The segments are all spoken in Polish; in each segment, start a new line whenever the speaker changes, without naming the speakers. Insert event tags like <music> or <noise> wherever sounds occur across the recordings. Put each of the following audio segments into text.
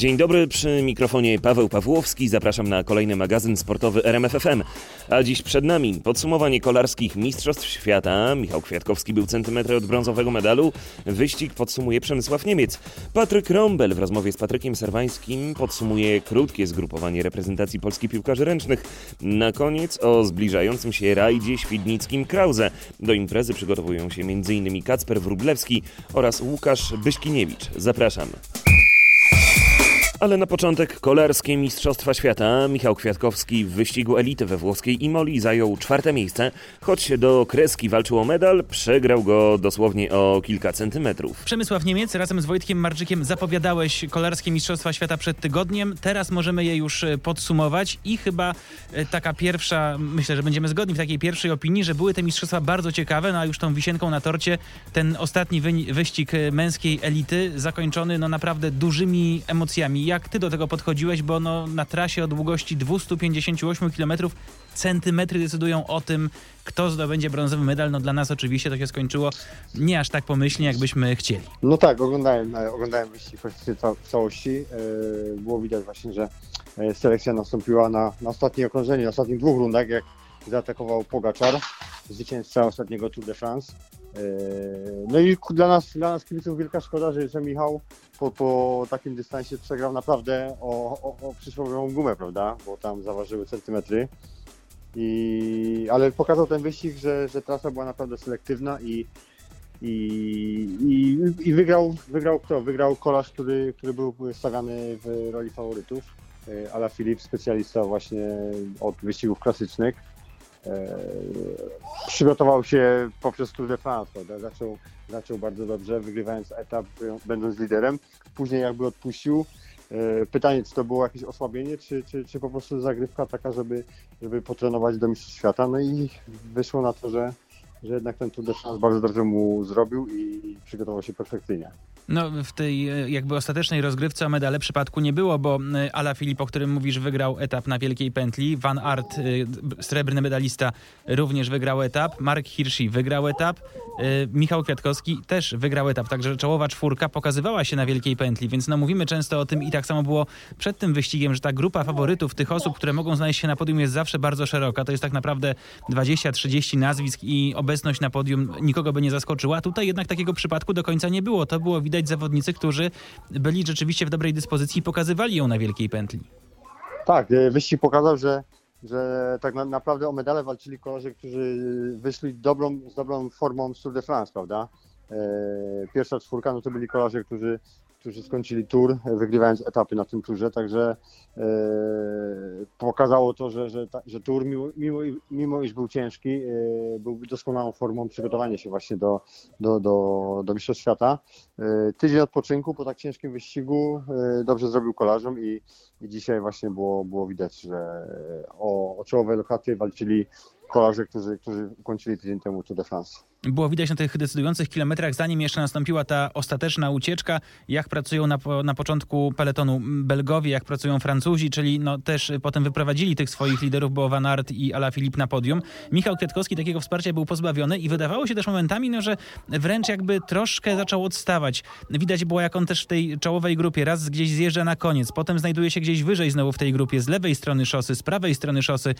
Dzień dobry, przy mikrofonie Paweł Pawłowski. Zapraszam na kolejny magazyn sportowy RMFFM. A dziś przed nami podsumowanie kolarskich Mistrzostw Świata. Michał Kwiatkowski był centymetry od brązowego medalu. Wyścig podsumuje Przemysław Niemiec. Patryk Rombel w rozmowie z Patrykiem Serwańskim podsumuje krótkie zgrupowanie reprezentacji Polski piłkarzy ręcznych. Na koniec o zbliżającym się rajdzie świdnickim Krause. Do imprezy przygotowują się m.in. Kacper Wróblewski oraz Łukasz Byśkiniewicz. Zapraszam. Ale na początek kolarskie Mistrzostwa Świata. Michał Kwiatkowski w wyścigu elity we włoskiej Imoli zajął czwarte miejsce. Choć do kreski walczył o medal, przegrał go dosłownie o kilka centymetrów.
Przemysław Niemiec razem z Wojtkiem Marczykiem zapowiadałeś kolarskie Mistrzostwa Świata przed tygodniem. Teraz możemy je już e, podsumować i chyba e, taka pierwsza, myślę, że będziemy zgodni w takiej pierwszej opinii, że były te mistrzostwa bardzo ciekawe, no a już tą wisienką na torcie ten ostatni wyścig e, męskiej elity zakończony no naprawdę dużymi emocjami jak ty do tego podchodziłeś, bo no, na trasie o długości 258 km centymetry decydują o tym, kto zdobędzie brązowy medal. No dla nas oczywiście to się skończyło nie aż tak pomyślnie, jakbyśmy chcieli.
No tak, oglądałem, e, oglądałem wyścig w całości. E, było widać właśnie, że e, selekcja nastąpiła na, na ostatnie okrążenie, na ostatnich dwóch rundach, jak zaatakował Pogaczar, zwycięzca ostatniego Tour de France. No i dla nas, dla nas kibiców wielka szkoda, że, że Michał po, po takim dystansie przegrał naprawdę o, o, o przysłowiową gumę, prawda? Bo tam zaważyły centymetry. I, ale pokazał ten wyścig, że, że trasa była naprawdę selektywna i, i, i, i wygrał, wygrał kto? Wygrał kolarz, który, który był stawiany w roli faworytów. E, Ala Filip, specjalista właśnie od wyścigów klasycznych. E, przygotował się poprzez Tour de France? Zaczął, zaczął bardzo dobrze, wygrywając etap, będąc liderem. Później jakby odpuścił. E, pytanie, czy to było jakieś osłabienie, czy, czy, czy po prostu zagrywka taka, żeby, żeby potrenować do Mistrzostw Świata. No i wyszło na to, że, że jednak ten Tour de France bardzo dobrze mu zrobił i przygotował się perfekcyjnie.
No, w tej e, jakby ostatecznej rozgrywce o medale przypadku nie było, bo e, Ala Filip, o którym mówisz, wygrał etap na Wielkiej Pętli. Van Aert, e, srebrny medalista, również wygrał etap. Mark Hirschi wygrał etap. Michał Kwiatkowski też wygrał etap, także czołowa czwórka pokazywała się na Wielkiej Pętli, więc no mówimy często o tym i tak samo było przed tym wyścigiem, że ta grupa faworytów, tych osób, które mogą znaleźć się na podium jest zawsze bardzo szeroka. To jest tak naprawdę 20-30 nazwisk i obecność na podium nikogo by nie zaskoczyła. Tutaj jednak takiego przypadku do końca nie było. To było widać widać zawodnicy, którzy byli rzeczywiście w dobrej dyspozycji i pokazywali ją na wielkiej pętli.
Tak, e, wyścig pokazał, że, że tak na, naprawdę o medale walczyli koledzy, którzy wyszli dobrą, z dobrą formą z Tour de France, prawda? E, pierwsza czwórka, no to byli kolarze, którzy którzy skończyli tour, wygrywając etapy na tym turze, także e, pokazało to, że, że, że tour, mimo, mimo, mimo iż był ciężki, e, był doskonałą formą przygotowania się właśnie do, do, do, do Mistrzostw Świata. E, tydzień odpoczynku po tak ciężkim wyścigu e, dobrze zrobił kolarzom i, i dzisiaj właśnie było, było widać, że o, o czołowe lokaty walczyli kolarze, którzy, którzy ukończyli tydzień temu Tour de France.
Było widać na tych decydujących kilometrach, zanim jeszcze nastąpiła ta ostateczna ucieczka, jak pracują na, na początku peletonu Belgowie, jak pracują Francuzi, czyli no też potem wyprowadzili tych swoich liderów, bo Van Aert i Alaphilippe na podium. Michał Kwiatkowski takiego wsparcia był pozbawiony i wydawało się też momentami, no, że wręcz jakby troszkę zaczął odstawać. Widać było, jak on też w tej czołowej grupie raz gdzieś zjeżdża na koniec, potem znajduje się gdzieś wyżej znowu w tej grupie, z lewej strony szosy, z prawej strony szosy.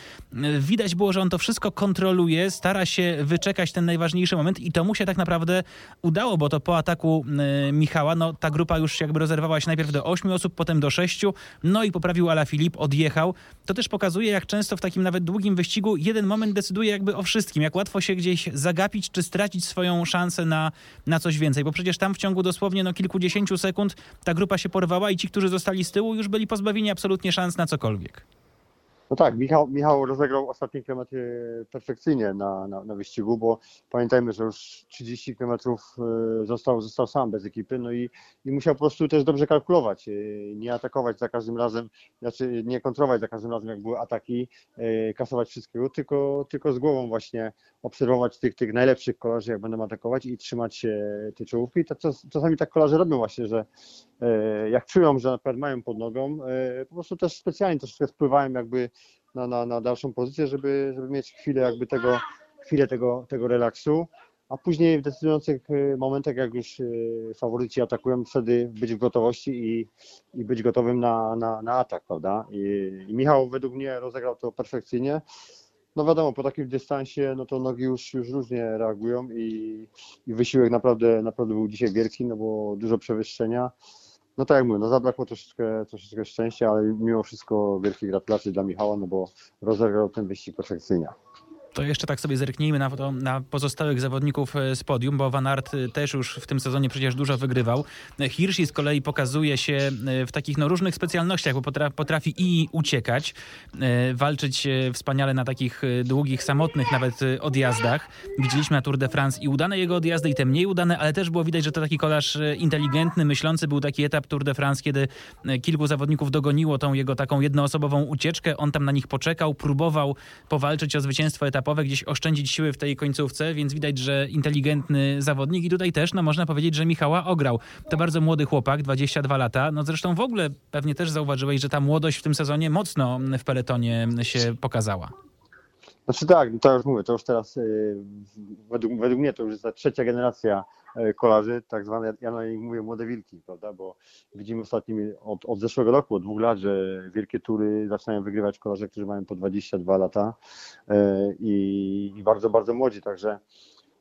Widać było, że on to wszystko kontroluje, stara się wyczekać ten najważniejszy najważniejszy moment i to mu się tak naprawdę udało, bo to po ataku y, Michała, no ta grupa już jakby rozerwała się najpierw do ośmiu osób, potem do sześciu, no i poprawił Ala Filip, odjechał. To też pokazuje, jak często w takim nawet długim wyścigu jeden moment decyduje jakby o wszystkim, jak łatwo się gdzieś zagapić czy stracić swoją szansę na, na coś więcej, bo przecież tam w ciągu dosłownie no, kilkudziesięciu sekund ta grupa się porwała i ci, którzy zostali z tyłu, już byli pozbawieni absolutnie szans na cokolwiek.
No tak, Michał, Michał rozegrał ostatnie kilometry perfekcyjnie na, na, na wyścigu, bo pamiętajmy, że już 30 kilometrów e, został, został sam bez ekipy, no i, i musiał po prostu też dobrze kalkulować, e, nie atakować za każdym razem, znaczy nie kontrolować za każdym razem, jak były ataki, e, kasować wszystkiego, tylko, tylko z głową właśnie obserwować tych, tych najlepszych kolarzy, jak będą atakować i trzymać się tej czołówki. To czasami tak kolarze robią właśnie, że jak czują, że na przykład mają pod nogą, po prostu też specjalnie troszeczkę wpływają jakby na, na, na dalszą pozycję, żeby, żeby mieć chwilę jakby tego, chwilę tego, tego relaksu. a później w decydujących e, momentach, jak już e, faworyci atakują, wtedy być w gotowości i, i być gotowym na, na, na atak, prawda? I, I Michał według mnie rozegrał to perfekcyjnie. No wiadomo, po takim dystansie, no to nogi już, już różnie reagują i, i wysiłek naprawdę, naprawdę był dzisiaj wielki, no bo dużo przewyższenia. No tak jak mówię, no zabrakło troszeczkę, troszeczkę szczęścia, ale mimo wszystko wielkie gratulacje dla Michała, no bo rozegrał ten wyścig perfekcyjnie.
To jeszcze tak sobie zerknijmy na, to, na pozostałych zawodników e, z podium, bo Van Aert e, też już w tym sezonie przecież dużo wygrywał. Hirschi z kolei pokazuje się e, w takich no, różnych specjalnościach, bo potrafi i uciekać, walczyć wspaniale na takich długich, samotnych nawet odjazdach. Widzieliśmy na Tour de France i udane jego odjazdy, i te mniej udane, ale też było widać, że to taki kolarz inteligentny, myślący. Był taki etap Tour de France, kiedy kilku zawodników dogoniło tą jego taką jednoosobową ucieczkę. On tam na nich poczekał, próbował powalczyć o zwycięstwo etapu etapowe, gdzieś oszczędzić siły w tej końcówce, więc widać, że inteligentny zawodnik i tutaj też, no można powiedzieć, że Michała ograł. To bardzo młody chłopak, 22 lata, no zresztą w ogóle pewnie też zauważyłeś, że ta młodość w tym sezonie mocno w peletonie się pokazała.
Znaczy tak, no to już mówię, to już teraz yy, według, według mnie to już jest ta trzecia generacja kolarzy, tak zwane, ja na nich mówię młode wilki, prawda, bo widzimy ostatnimi, od, od zeszłego roku, od dwóch lat, że wielkie tury zaczynają wygrywać kolarze, którzy mają po 22 lata e, i, i bardzo, bardzo młodzi, także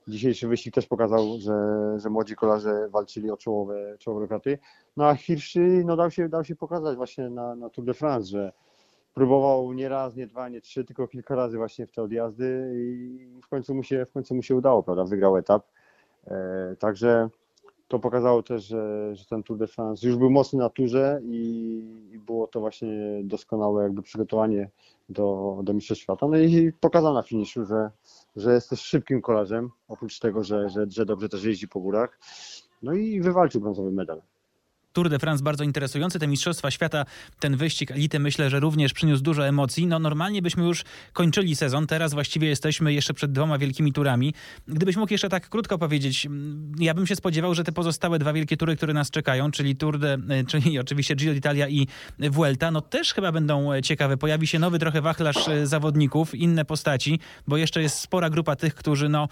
dzisiejszy wyścig też pokazał, że, że młodzi kolarze walczyli o czołowe, czołowe kraty. No a Hirszy no, dał, się, dał się pokazać właśnie na, na Tour de France, że próbował nie raz, nie dwa, nie trzy, tylko kilka razy właśnie w te odjazdy i w końcu mu się, w końcu mu się udało, prawda, wygrał etap. E, także to pokazało też, że, że ten Tour de France już był mocny na turze i, i było to właśnie doskonałe jakby przygotowanie do, do Mistrzostw Świata. No i pokazał na finiszu, że, że jest też szybkim kolarzem, oprócz tego, że, że, że dobrze też jeździ po górach. No i wywalczył brązowy medal.
Tour de France bardzo interesujący, te Mistrzostwa Świata, ten wyścig elity myślę, że również przyniósł dużo emocji. No normalnie byśmy już kończyli sezon, teraz właściwie jesteśmy jeszcze przed dwoma wielkimi turami. Gdybyś mógł jeszcze tak krótko powiedzieć, mm, ja bym się spodziewał, że te pozostałe dwa wielkie tury, które nas czekają, czyli Tour de, e, czyli <laughs> oczywiście Giro d'Italia i Vuelta, no też chyba będą e, ciekawe. Pojawi się nowy trochę wachlarz e, zawodników, inne postaci, bo jeszcze jest spora grupa tych, którzy no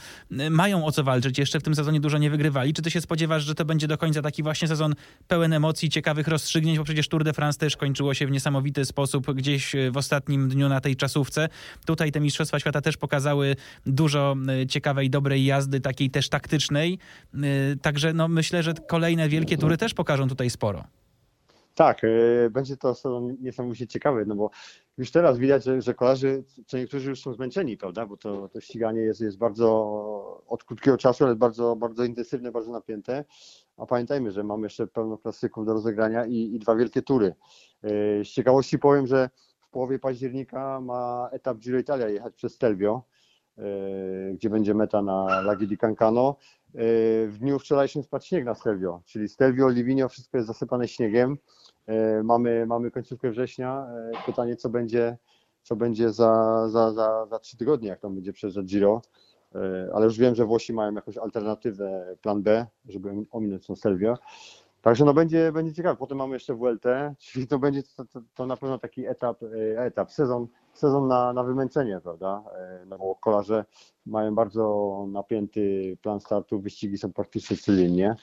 mają o co walczyć, jeszcze w tym sezonie dużo nie wygrywali. Czy ty się spodziewasz, że to będzie do końca taki właśnie sezon pełen emocji, ciekawych rozstrzygnięć, bo przecież Tour de France też kończyło się w niesamowity sposób gdzieś e, w ostatnim dniu na tej czasówce. Tutaj te Mistrzostwa Świata też pokazały dużo e, ciekawej, dobrej jazdy, takiej też taktycznej. E, także no, myślę, że kolejne wielkie tury też pokażą tutaj sporo.
Tak, będzie to niesamowicie ciekawe, no bo już teraz widać, że, że kolarze, co niektórzy już są zmęczeni, prawda, bo to, to ściganie jest, jest bardzo od krótkiego czasu, ale bardzo, bardzo intensywne, bardzo napięte. A pamiętajmy, że mamy jeszcze pełno klasyków do rozegrania i, i dwa wielkie tury. E, z ciekawości powiem, że w połowie października ma etap Giro Italia jechać przez Stelvio, e, gdzie będzie meta na Laghi di Cancano. E, w dniu wczorajszym spadł śnieg na Stelvio, czyli Stelvio, Livigno, wszystko jest zasypane śniegiem. Mamy, mamy końcówkę września. Pytanie, co będzie, co będzie za, za, za, za trzy tygodnie, jak tam będzie przez Giro. E, ale już wiem, że Włosi mają jakąś alternatywę, plan B, żeby ominąć tą Selwię. Także no będzie, będzie ciekawe. Potem mamy jeszcze WLT, czyli to będzie to, to, to, na pewno taki etap, e, etap sezon, sezon na, na wymęczenie, prawda? E, no bo kolarze mają bardzo napięty plan startu, wyścigi są praktycznie codziennie.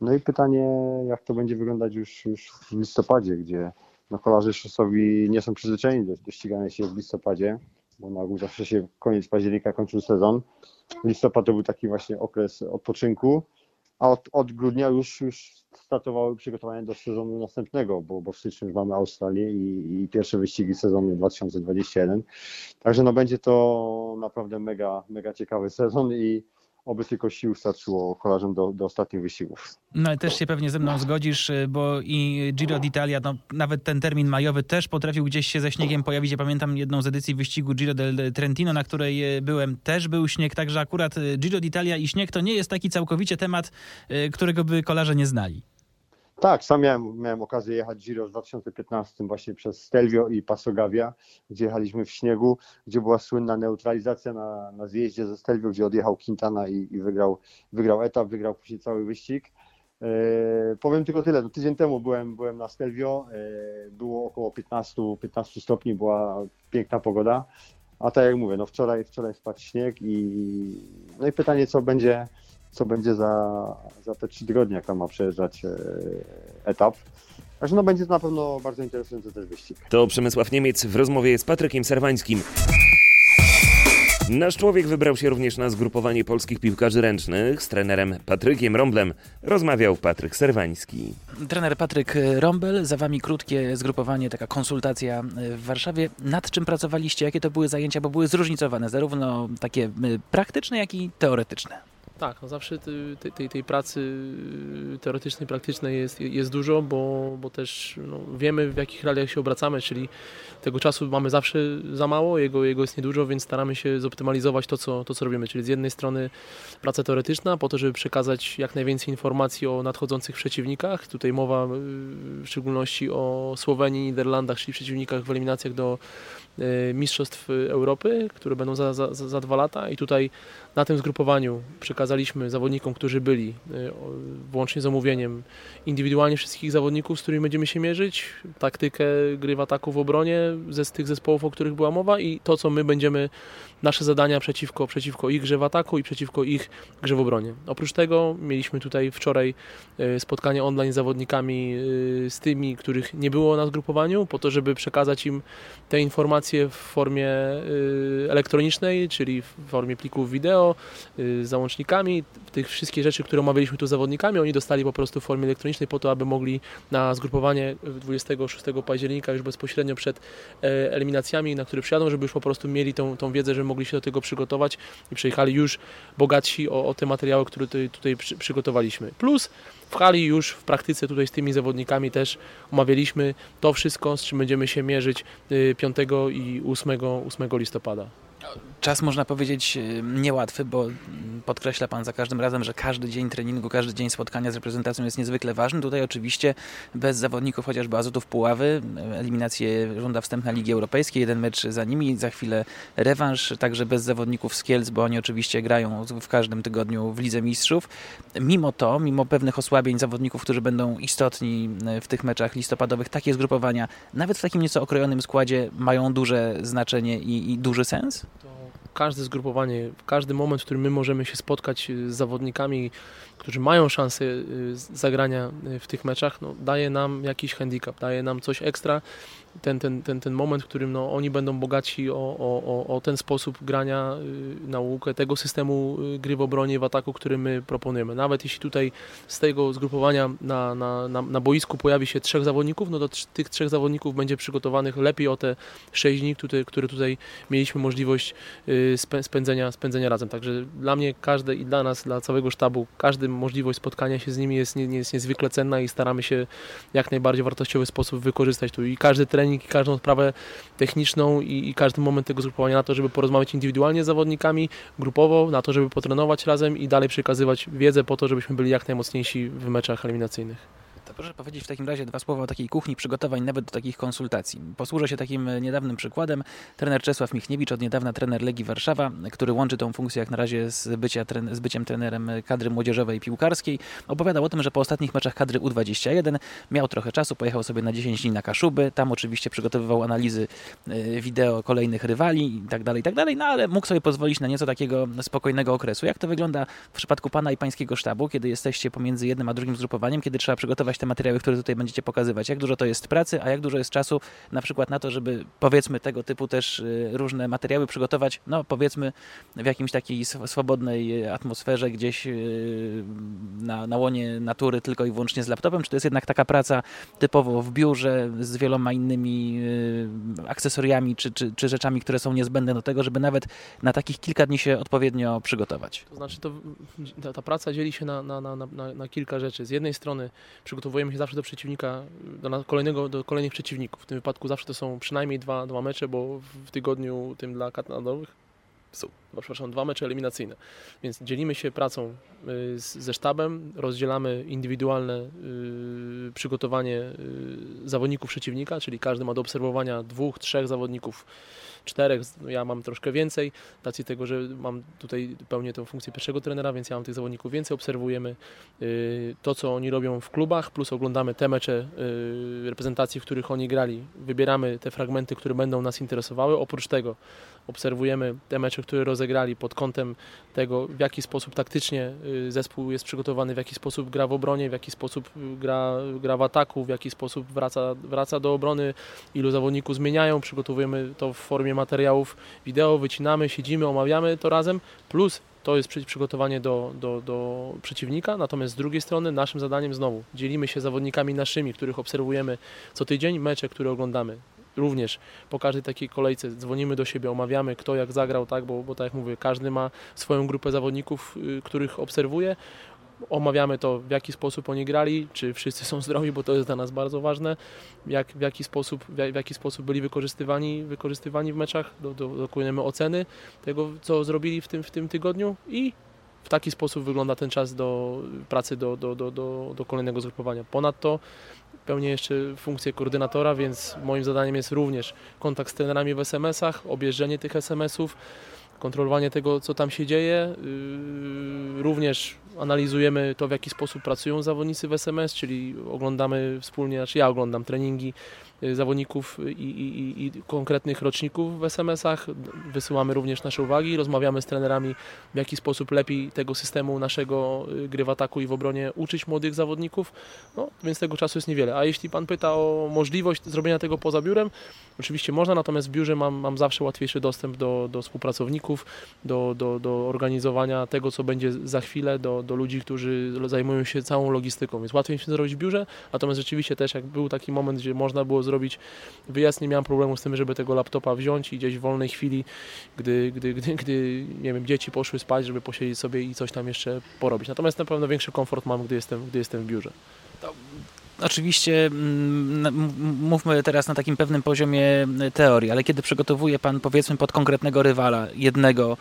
No i pytanie, jak to będzie wyglądać już, już w listopadzie, gdzie no kolarze szosowi nie są przyzwyczajeni do, do ścigania się w listopadzie bo na ogół zawsze się koniec października kończył sezon. Listopad to był taki właśnie okres odpoczynku, a od, od grudnia już, już startowały przygotowania do sezonu następnego, bo, bo w styczniu już mamy Australię i, i pierwsze wyścigi sezonu 2021. Także no będzie to naprawdę mega, mega ciekawy sezon i oby tylko sił starczyło kolarzom do, do ostatnich wyścigów.
No ale też się pewnie ze mną zgodzisz, y, bo i Giro d'Italia, no, nawet ten termin majowy też potrafił gdzieś się ze śniegiem pojawić. Ja pamiętam jedną z edycji wyścigu Giro del Trentino, na której y, byłem, też był śnieg, także akurat y, Giro d'Italia i śnieg to nie jest taki całkowicie temat, którego by kolarze nie znali.
Tak, sam miałem, miałem okazję jechać Giro w 2015 właśnie przez Stelvio i Pasogavia, gdzie jechaliśmy w śniegu, gdzie była słynna neutralizacja na, na zjeździe ze Stelvio, gdzie odjechał Quintana i, i wygrał, wygrał etap, wygrał później cały wyścig. E, powiem tylko tyle, no, tydzień temu byłem, byłem na Stelvio, e, było około 15, 15 stopni, była piękna pogoda. A tak jak mówię, no wczoraj, wczoraj spadł śnieg i no i pytanie, co będzie, co będzie za, za te trzy tygodnie, jak tam ma przejeżdżać e, etap. Także no będzie to na pewno bardzo interesujący też wyścig.
To Przemysław Niemiec w rozmowie z Patrykiem Serwańskim. Nasz człowiek wybrał się również na zgrupowanie polskich piłkarzy ręcznych. Z trenerem Patrykiem Romblem rozmawiał Patryk Serwański.
Trener Patryk Rombel, za wami krótkie zgrupowanie, taka konsultacja w Warszawie. Nad czym pracowaliście? Jakie to były zajęcia? Bo były zróżnicowane, zarówno takie y, praktyczne, jak i teoretyczne.
Tak, no zawsze tej, tej, pracy teoretycznej, praktycznej jest, jest dużo, bo, bo też no, wiemy w jakich realiach się obracamy, czyli tego czasu mamy zawsze za mało, jego, jego jest niedużo, więc staramy się zoptymalizować to co, to, co robimy. Czyli z jednej strony praca teoretyczna, po to, żeby przekazać jak najwięcej informacji o nadchodzących przeciwnikach. Tutaj mowa w szczególności o Słowenii, Niderlandach, czyli przeciwnikach w eliminacjach do e, Mistrzostw Europy, które będą za, za, za dwa lata i tutaj na tym zgrupowaniu przekazaliśmy zawodnikom, którzy byli, e, włącznie z omówieniem, indywidualnie wszystkich zawodników, z którymi będziemy się mierzyć, taktykę gry w ataku w obronie ze z tych zespołów, o których była mowa i to, co my będziemy, nasze zadania przeciwko, przeciwko ich grze w ataku i przeciwko ich grze w obronie. Oprócz tego mieliśmy tutaj wczoraj e, spotkanie online z zawodnikami, e, z tymi, których nie było na zgrupowaniu, po to, żeby przekazać im te informacje w formie elektronicznej, czyli w formie plików wideo, Y, z załącznikami, tych wszystkie rzeczy, które omawialiśmy tu z zawodnikami, oni dostali po prostu w formie elektronicznej po to, aby mogli na zgrupowanie 26 października już bezpośrednio przed e, eliminacjami, na które przyjadą, żeby już po prostu mieli tą, tą wiedzę, że mogli się do tego przygotować i przyjechali już bogatsi o, o te materiały, które tutaj, tutaj przy, przygotowaliśmy. Plus w hali już w praktyce tutaj z tymi zawodnikami też omawialiśmy to wszystko, z czym będziemy się mierzyć 5 y, i 8, 8 listopada.
Czas można powiedzieć y, niełatwy, bo podkreśla Pan za każdym razem, że każdy dzień treningu, każdy dzień spotkania z reprezentacją jest niezwykle ważny. Tutaj oczywiście bez zawodników chociażby Azotów Puławy, eliminację runda wstępna Ligi Europejskiej, jeden mecz za nimi, za chwilę rewanż, także bez zawodników z Kielc, bo oni oczywiście grają w każdym tygodniu w Lidze Mistrzów. Mimo to, mimo pewnych osłabień zawodników, którzy będą istotni w tych meczach listopadowych, takie zgrupowania, nawet w takim nieco okrojonym składzie mają duże znaczenie i, i duży sens?
To każde zgrupowanie, każdy moment, w którym my możemy się spotkać z zawodnikami, którzy mają szansę y, zagrania y, w tych meczach, no, daje nam jakiś handicap, daje nam coś ekstra. Ten, ten, ten, ten moment, w którym no, oni będą bogaci o, o, o ten sposób grania, y, naukę tego systemu gry w obronie, w ataku, który my proponujemy. Nawet jeśli tutaj z tego zgrupowania na, na, na, na boisku pojawi się trzech zawodników, no to tych trzech zawodników będzie przygotowanych lepiej o te sześć dni, które, które tutaj mieliśmy możliwość spędzenia, spędzenia razem. Także dla mnie każde i dla nas, dla całego sztabu, każdy możliwość spotkania się z nimi jest, jest niezwykle cenna i staramy się jak najbardziej wartościowy sposób wykorzystać tu i każdy trening, i każdą sprawę techniczną i, i każdy moment tego zgrupowania na to, żeby porozmawiać indywidualnie z zawodnikami, grupowo, na to, żeby potrenować razem i dalej przekazywać wiedzę po to, żebyśmy byli jak najmocniejsi w meczach eliminacyjnych.
Proszę powiedzieć w takim razie dwa słowa o takiej kuchni przygotowań nawet do takich konsultacji. Posłużę się takim e, niedawnym przykładem. Trener Czesław Michniewicz, od niedawna trener Legii Warszawa, który łączy tą funkcję jak na razie z, bycia, z byciem trenerem kadry młodzieżowej piłkarskiej, opowiadał o tym, że po ostatnich meczach kadry U21 miał trochę czasu, pojechał sobie na 10 dni na Kaszuby, tam oczywiście przygotowywał analizy e, wideo kolejnych rywali i tak dalej, tak dalej, no ale mógł sobie pozwolić na nieco takiego spokojnego okresu. Jak to wygląda w przypadku pana i pańskiego sztabu, kiedy jesteście pomiędzy jednym a drugim zgrupowaniem, kiedy trzeba przygotować te materiały, które tutaj będziecie pokazywać. Jak dużo to jest pracy, a jak dużo jest czasu na przykład na to, żeby powiedzmy tego typu też y, różne materiały przygotować, no powiedzmy w jakimś takiej swobodnej atmosferze, gdzieś y, na, na łonie natury tylko i wyłącznie z laptopem, czy to jest jednak taka praca typowo w biurze z wieloma innymi y, akcesoriami czy, czy, czy rzeczami, które są niezbędne do tego, żeby nawet na takich kilka dni się odpowiednio przygotować?
To znaczy to, ta, ta praca dzieli się na, na, na, na, na kilka rzeczy. Z jednej strony przygotowujemy się zawsze do przeciwnika, do kolejnego, do kolejnych przeciwników. W tym wypadku zawsze to są przynajmniej dwa, dwa mecze, bo w tygodniu tym dla kat narodowych są przepraszam, dwa mecze eliminacyjne. Więc dzielimy się pracą y, ze sztabem, rozdzielamy indywidualne y, przygotowanie y, zawodników przeciwnika, czyli każdy ma do obserwowania dwóch, trzech zawodników, czterech, no ja mam troszkę więcej, racji tego, że mam tutaj pełnię tę funkcję pierwszego trenera, więc ja mam tych zawodników więcej, obserwujemy to, co oni robią w klubach, plus oglądamy te mecze reprezentacji, w których oni grali, wybieramy te fragmenty, które będą nas interesowały, oprócz tego obserwujemy te mecze, które rozegrali pod kątem tego, w jaki sposób taktycznie y, zespół jest przygotowany, w jaki sposób gra w obronie, w jaki sposób gra, gra w ataku, w jaki sposób wraca, wraca do obrony, ilu zawodników zmieniają, przygotowujemy to w formie materiałów wideo, wycinamy, siedzimy, omawiamy to razem, plus to jest przygotowanie do, do, do przeciwnika, natomiast z drugiej strony naszym zadaniem znowu dzielimy się zawodnikami naszymi, których obserwujemy co tydzień, mecze, które oglądamy również po każdej takiej kolejce dzwonimy do siebie, omawiamy kto jak zagrał, tak, bo, bo tak jak mówię, każdy ma swoją grupę zawodników, y, których obserwuje. Omawiamy to, w jaki sposób oni grali, czy wszyscy są zdrowi, bo to jest dla nas bardzo ważne, jak, w, jaki sposób, w jaki sposób byli wykorzystywani, wykorzystywani w meczach, do, do, dokonujemy oceny tego, co zrobili w tym, w tym tygodniu i w taki sposób wygląda ten czas do pracy do, do, do, do, do kolejnego zgrupowania. Ponadto pełnię jeszcze funkcję koordynatora, więc moim zadaniem jest również kontakt z trenerami w SMS-ach, objeżdżenie tych SMS-ów, kontrolowanie tego, co tam się dzieje. Yy, również analizujemy to, w jaki sposób pracują zawodnicy w SMS, czyli oglądamy wspólnie, znaczy ja oglądam treningi zawodników i, i, i, konkretnych roczników w SMS-ach. Wysyłamy również nasze uwagi, rozmawiamy z trenerami, w jaki sposób lepiej tego systemu naszego y, gry w ataku i w obronie uczyć młodych zawodników. No, więc tego czasu jest niewiele. A jeśli Pan pyta o możliwość zrobienia tego poza biurem, oczywiście można, natomiast w biurze mam, mam zawsze łatwiejszy dostęp do, do współpracowników, do, do, do organizowania tego, co będzie za chwilę, do, do ludzi, którzy zajmują się całą logistyką. Więc łatwiej się zrobić w biurze, natomiast rzeczywiście też jak był taki moment, gdzie można było zrobić wyjazd, nie miałem problemu z tym, żeby tego laptopa wziąć i gdzieś w wolnej chwili, gdy, gdy, gdy, gdy nie wiem, dzieci poszły spać, żeby posiedzieć sobie i coś tam jeszcze porobić. Natomiast na pewno większy komfort mam, gdy jestem, gdy jestem w biurze.
Oczywiście mm, mówmy teraz na takim pewnym poziomie e, teorii, ale kiedy przygotowuje Pan powiedzmy pod konkretnego rywala jednego,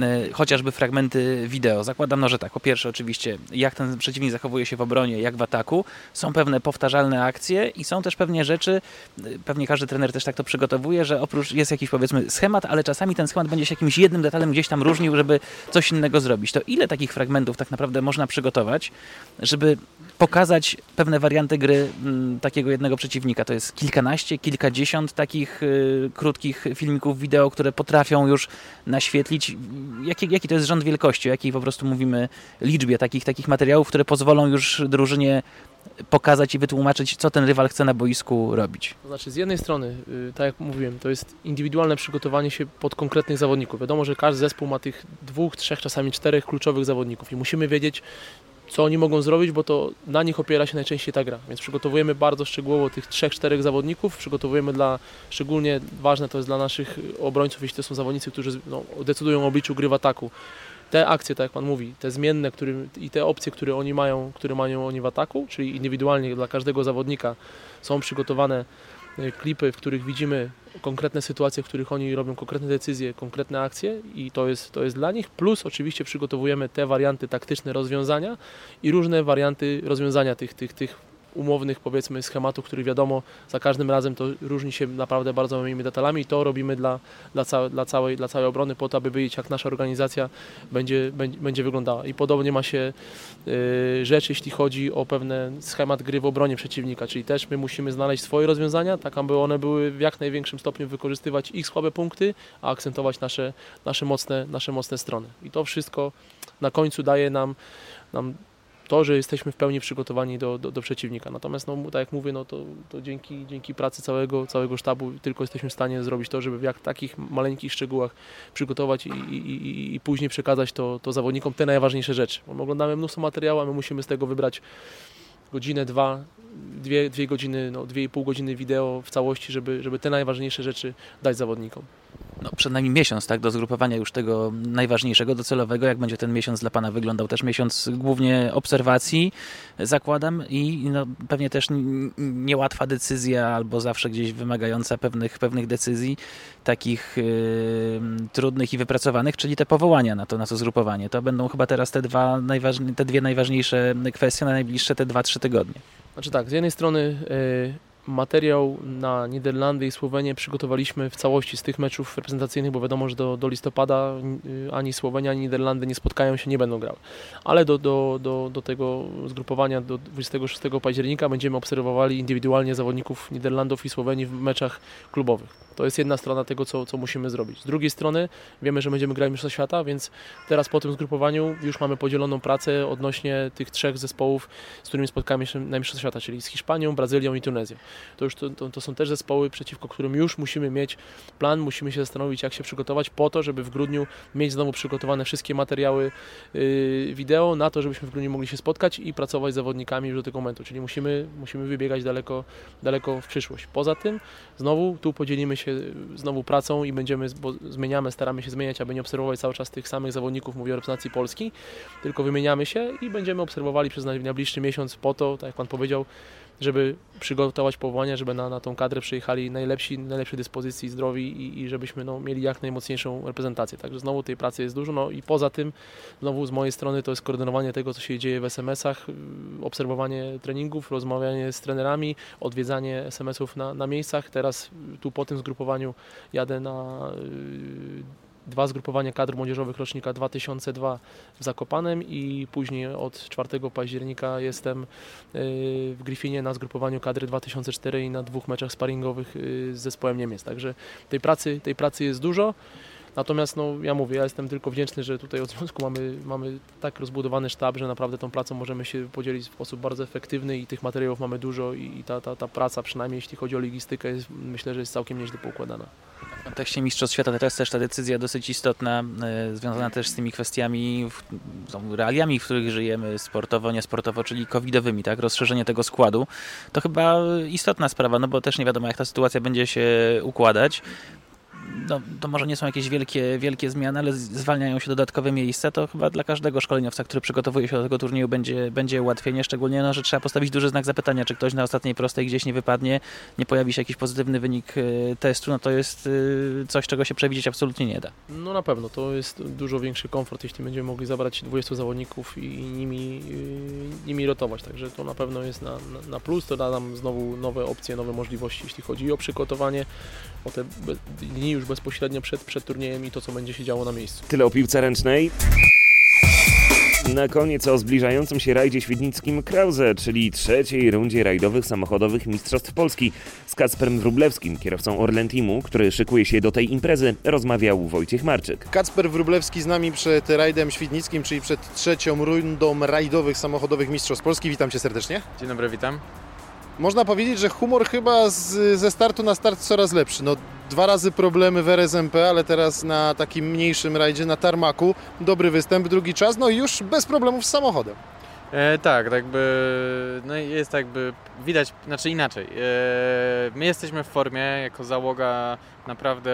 e, chociażby fragmenty wideo, zakładam, no, że tak, po pierwsze oczywiście jak ten przeciwnik zachowuje się w obronie, jak w ataku, są pewne powtarzalne akcje i są też pewnie rzeczy, e, pewnie każdy trener też tak to przygotowuje, że oprócz jest jakiś powiedzmy schemat, ale czasami ten schemat będzie się jakimś jednym detalem gdzieś tam różnił, żeby coś innego zrobić. To ile takich fragmentów tak naprawdę można przygotować, żeby pokazać pewne warianty gry m, takiego jednego przeciwnika. To jest kilkanaście, kilkadziesiąt takich y, krótkich filmików wideo, które potrafią już naświetlić, jaki, jaki to jest rząd wielkości, o jakiej po prostu mówimy liczbie takich, takich materiałów, które pozwolą już drużynie pokazać i wytłumaczyć, co ten rywal chce na boisku robić.
To znaczy, z jednej strony, y, tak jak mówiłem, to jest indywidualne przygotowanie się pod konkretnych zawodników. Wiadomo, że każdy zespół ma tych dwóch, trzech, czasami czterech kluczowych zawodników i musimy wiedzieć, co oni mogą zrobić, bo to na nich opiera się najczęściej ta gra. Więc przygotowujemy bardzo szczegółowo tych trzech, czterech zawodników. Przygotowujemy dla, szczególnie ważne to jest dla naszych obrońców, jeśli to są zawodnicy, którzy no, decydują o obliczu gry w ataku. Te akcje, tak jak Pan mówi, te zmienne i te opcje, które oni mają, które mają oni w ataku, czyli indywidualnie dla każdego zawodnika są przygotowane klipy, w których widzimy konkretne sytuacje, w których oni robią konkretne decyzje, konkretne akcje i to jest, to jest dla nich. Plus oczywiście przygotowujemy te warianty taktyczne rozwiązania i różne warianty rozwiązania tych, tych, tych umownych powiedzmy schematów, których wiadomo za każdym razem to różni się naprawdę bardzo małymi detalami i to robimy dla, dla, dla, całej, dla całej obrony po to, aby wiedzieć jak nasza organizacja będzie, będzie, będzie wyglądała. I podobnie ma się y, rzecz, jeśli chodzi o pewien schemat gry w obronie przeciwnika, czyli też my musimy znaleźć swoje rozwiązania, tak aby one były w jak największym stopniu wykorzystywać ich słabe punkty, a akcentować nasze, nasze, mocne, nasze mocne strony. I to wszystko na końcu daje nam, nam to, że jesteśmy w pełni przygotowani do, do, do przeciwnika. Natomiast, no, tak jak mówię, no, to, to dzięki, dzięki pracy całego, całego sztabu tylko jesteśmy w stanie zrobić to, żeby w jak takich maleńkich szczegółach przygotować i, i, i, i później przekazać to, to zawodnikom te najważniejsze rzeczy. Bo my oglądamy mnóstwo materiału, a my musimy z tego wybrać godzinę, dwa, dwie, dwie godziny, no, dwie i pół godziny wideo w całości, żeby, żeby te najważniejsze rzeczy dać zawodnikom.
No, przed nami miesiąc, tak, do zgrupowania już tego najważniejszego, docelowego. Jak będzie ten miesiąc dla Pana wyglądał? Też miesiąc głównie obserwacji, zakładam, i no, pewnie też niełatwa decyzja, albo zawsze gdzieś wymagająca pewnych, pewnych decyzji, takich yy, trudnych i wypracowanych, czyli te powołania na to, na to zgrupowanie. To będą chyba teraz te, dwa te dwie najważniejsze kwestie na najbliższe te dwa, trzy tygodnie.
Znaczy tak, z jednej strony yy materiał na Niderlandy i Słowenię przygotowaliśmy w całości z tych meczów reprezentacyjnych, bo wiadomo, że do, do listopada y, ani Słowenia, ani Niderlandy nie spotkają się, nie będą grały. Ale do, do, do, do tego zgrupowania do 26 października będziemy obserwowali indywidualnie zawodników Niderlandów i Słowenii w meczach klubowych. To jest jedna strona tego, co, co musimy zrobić. Z drugiej strony wiemy, że będziemy grać Mistrzostwa Świata, więc teraz po tym zgrupowaniu już mamy podzieloną pracę odnośnie tych trzech zespołów, z którymi spotkamy się na Mistrzostwa Świata, czyli z Hiszpanią, Brazylią i Tunezją to już to, to, to, są też zespoły, przeciwko którym już musimy mieć plan, musimy się zastanowić, jak się przygotować po to, żeby w grudniu mieć znowu przygotowane wszystkie materiały yy, wideo na to, żebyśmy w grudniu mogli się spotkać i pracować z zawodnikami już do tego momentu, czyli musimy, musimy wybiegać daleko, daleko w przyszłość. Poza tym znowu tu podzielimy się znowu pracą i będziemy, bo zmieniamy, staramy się zmieniać, aby nie obserwować cały czas tych samych zawodników, mówię o reprezentacji Polski, tylko wymieniamy się i będziemy obserwowali przez najbliższy miesiąc po to, tak jak Pan powiedział, żeby przygotować powołania, żeby na, na tą kadrę przyjechali najlepsi, najlepszej dyspozycji, zdrowi i, i żebyśmy no, mieli jak najmocniejszą reprezentację. Także znowu tej pracy jest dużo. No i poza tym, znowu z mojej strony to jest koordynowanie tego, co się dzieje w SMS-ach, obserwowanie treningów, rozmawianie z trenerami, odwiedzanie SMS-ów na, na miejscach. Teraz tu po tym zgrupowaniu jadę na dwa zgrupowania kadr młodzieżowych rocznika 2002 w Zakopanem i później od 4 października jestem y, w Griffinie na zgrupowaniu kadry 2004 i na dwóch meczach sparingowych y, z zespołem Niemiec. Także tej pracy, tej pracy jest dużo. Natomiast no, ja mówię, ja jestem tylko wdzięczny, że tutaj od związku mamy, mamy tak rozbudowany sztab, że naprawdę tą pracą możemy się podzielić w sposób bardzo efektywny i tych materiałów mamy dużo i, ta, ta, ta praca, przynajmniej jeśli chodzi o logistykę, jest, myślę, że jest całkiem nieźle poukładana.
Kontekście Mistrzostw Świata to jest też ta decyzja dosyć istotna, e, związana też z tymi kwestiami, realiami, w których żyjemy, sportowo, niesportowo, czyli covidowymi, tak? Rozszerzenie tego składu. To chyba istotna sprawa, no bo też nie wiadomo, jak ta sytuacja będzie się układać no, to może nie są jakieś wielkie, wielkie zmiany, ale zwalniają się dodatkowe miejsca, to chyba dla każdego szkoleniowca, który przygotowuje się do tego turnieju będzie, będzie ułatwienie, szczególnie, no, że trzeba postawić duży znak zapytania, czy ktoś na ostatniej prostej gdzieś nie wypadnie, nie pojawi się jakiś pozytywny wynik e, testu, no to jest e, coś, czego się przewidzieć absolutnie nie da.
No na pewno, to jest dużo większy komfort, jeśli będziemy mogli zabrać 20 zawodników i nimi, e, nimi rotować, także to na pewno jest na, na plus, to da nam znowu nowe opcje, nowe możliwości, jeśli chodzi o przygotowanie, o te dni już bezpośrednio przed, przed turniejem i to, co będzie się działo na miejscu.
Tyle o piłce ręcznej. Na koniec o zbliżającym się rajdzie świdnickim Krause, czyli trzeciej rundzie rajdowych samochodowych Mistrzostw Polski. Z Kacperem Wrublewskim, kierowcą Orlen Teamu, który szykuje się do tej imprezy, rozmawiał Wojciech Marczyk.
Kacper Wrublewski z nami przed rajdem świdnickim, czyli przed trzecią rundą rajdowych samochodowych Mistrzostw Polski. Witam Cię serdecznie.
Dzień dobry, witam.
Można powiedzieć, że humor chyba z, ze startu na start coraz lepszy. No, dwa razy problemy w RSMP, ale teraz na takim mniejszym rajdzie na tarmaku dobry występ, drugi czas, no i już bez problemów z samochodem.
E, tak, tak jakby, no jest jakby widać, znaczy inaczej. E, my jesteśmy w formie jako załoga naprawdę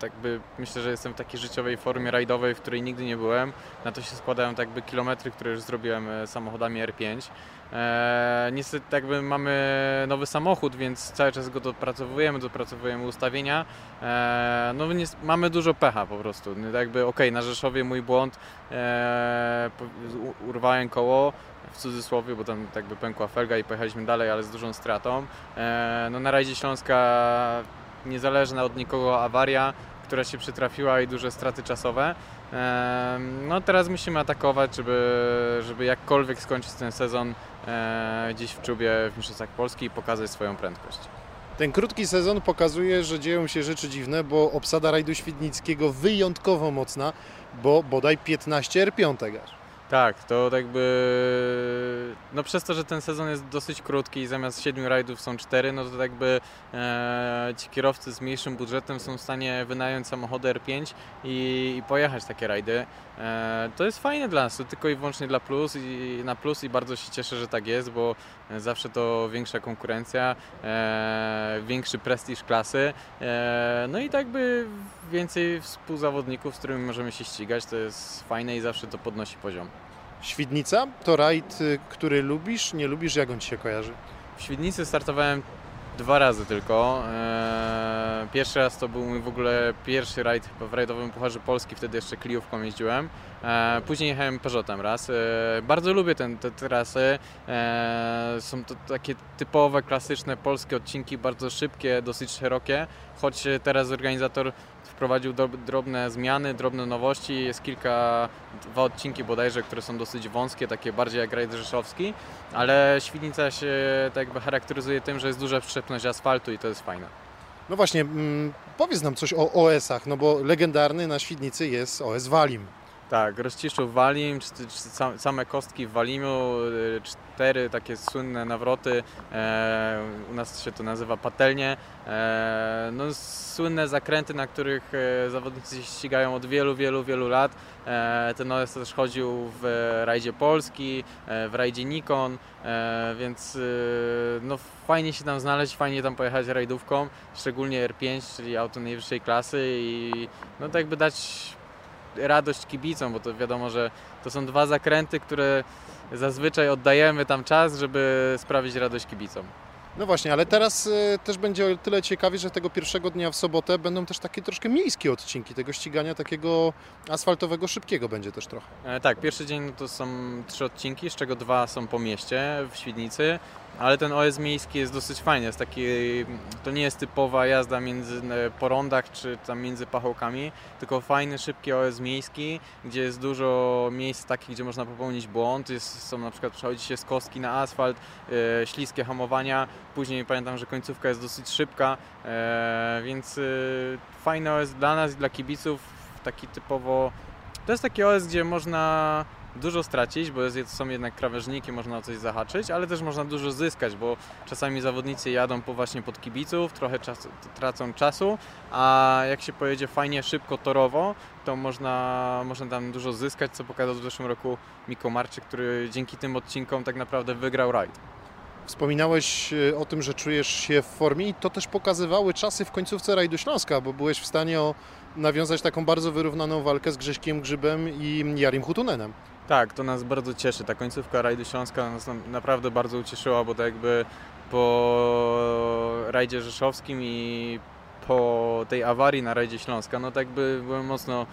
tak by myślę, że jestem w takiej życiowej formie rajdowej, w której nigdy nie byłem. Na to się składają tak by kilometry, które już zrobiłem e, samochodami R5. E, niestety jakby mamy nowy samochód, więc cały czas go dopracowujemy, dopracowujemy ustawienia. E, no mamy dużo pecha po prostu. Jakby okej, okay, na Rzeszowie mój błąd, e, urwałem koło, w cudzysłowie, bo tam jakby pękła felga i pojechaliśmy dalej, ale z dużą stratą. No na rajdzie Śląska niezależna od nikogo awaria, która się przytrafiła i duże straty czasowe. No teraz musimy atakować, żeby, żeby jakkolwiek skończyć ten sezon e, gdzieś w czubie w Mistrzostwach Polski i pokazać swoją prędkość.
Ten krótki sezon pokazuje, że dzieją się rzeczy dziwne, bo obsada rajdu świdnickiego wyjątkowo mocna, bo bodaj 15 R5 aż.
Tak, to jakby, no przez to, że ten sezon jest dosyć krótki i zamiast 7 rajdów są 4, no to jakby e, ci kierowcy z mniejszym budżetem są w stanie wynająć samochody R5 i, i pojechać takie rajdy. E, to jest fajne dla nas, to tylko i wyłącznie dla plus i na plus i bardzo się cieszę, że tak jest, bo zawsze to większa konkurencja, e, większy prestiż klasy, e, no i tak by więcej współzawodników, z którymi możemy się ścigać, to jest fajne i zawsze to podnosi poziom.
Świdnica to rajd, y, który lubisz, nie lubisz, jak on Ci się kojarzy?
W Świdnicy startowałem dwa razy tylko. Eee, Pierwszy raz to był mój w ogóle pierwszy rajd w rajdowym Pucharze Polski, wtedy jeszcze kliówką jeździłem. Eee, Później jechałem Peugeotem raz. Eee, Bardzo lubię ten, te trasy. Są to takie typowe, klasyczne polskie odcinki, bardzo szybkie, dosyć szerokie, choć teraz organizator wprowadził drobne zmiany, drobne nowości. Jest kilka, dwa odcinki bodajże, które są dosyć wąskie, takie bardziej jak rajd rzeszowski, ale Świdnica się tak jakby charakteryzuje tym, że jest duża przyczepność asfaltu i to jest fajne.
No właśnie, mm, powiedz nam coś o OS-ach, no bo legendarny na Świdnicy jest OS Walim.
Tak, Rozciszów Walim, same kostki w Walimu, y, cztery takie słynne nawroty, e, u nas się to nazywa patelnie. E, no, słynne zakręty, na których e, zawodnicy się ścigają od wielu, wielu, wielu lat. E, ten OS też chodził w rajdzie Polski, e, w rajdzie Nikon, e, więc y, no, fajnie się tam znaleźć, fajnie tam pojechać rajdówką, szczególnie R5, czyli auto najwyższej klasy i no tak jakby dać radość kibicom, bo to wiadomo, że to są dwa zakręty, które zazwyczaj oddajemy tam czas, żeby sprawić radość kibicom.
No właśnie, ale teraz y, też będzie o tyle ciekawie, że tego pierwszego dnia w sobotę będą też takie troszkę miejskie odcinki tego ścigania, takiego asfaltowego, szybkiego będzie też trochę.
E, tak, pierwszy dzień no to są trzy odcinki, z czego dwa są po mieście w Świdnicy, ale ten OS miejski jest dosyć fajny, jest taki, to nie jest typowa jazda między e, po rondach czy tam między pachołkami, tylko fajny, szybki OS miejski, gdzie jest dużo miejsc takich, gdzie można popełnić błąd, jest, są na przykład przechodzi się z kostki na asfalt, e, śliskie hamowania, później pamiętam, że końcówka jest dosyć szybka, e, więc e, fajny OS dla nas i dla kibiców, taki typowo, to jest taki OS, gdzie można dużo stracić, bo są jednak krawężniki, można o coś zahaczyć, ale też można dużo zyskać, bo czasami zawodnicy jadą po właśnie pod kibiców, trochę czasu, tracą czasu, a jak się pojedzie fajnie, szybko, torowo, to można, można tam dużo zyskać, co pokazał w zeszłym roku Miko Marczyk, który dzięki tym odcinkom tak naprawdę wygrał rajd.
Wspominałeś y, o tym, że czujesz się w formie i to też pokazywały czasy w końcówce rajdu Śląska, bo byłeś w stanie o, nawiązać taką bardzo wyrównaną walkę z Grześkiem Grzybem i Jarim Hutunenem.
Tak, to nas bardzo cieszy. Ta końcówka rajdu Śląska nas naprawdę bardzo ucieszyła, bo tak jakby po rajdzie rzeszowskim i po tej awarii na rajdzie Śląska, no tak jakby byłem mocno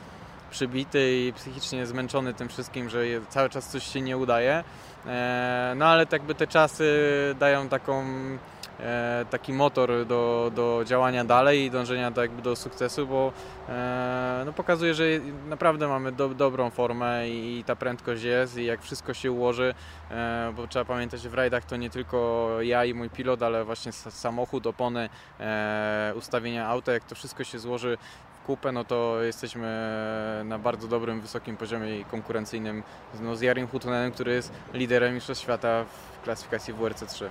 przybity i psychicznie zmęczony tym wszystkim, że cały czas coś się nie udaje. E, No ale tak by te czasy dają taką, taki motor do, do działania dalej i dążenia do, jakby do sukcesu, bo e, no pokazuje, że naprawdę mamy do, dobrą formę i, i ta prędkość jest i jak wszystko się ułoży, e, bo trzeba pamiętać, że w rajdach to nie tylko ja i mój pilot, ale właśnie samochód, opony, e, ustawienia auta, jak to wszystko się złoży kupę, no to jesteśmy na bardzo dobrym, wysokim poziomie konkurencyjnym no, z Jarim Hutunenem, który jest liderem Mistrzostw Świata w klasyfikacji WRC3.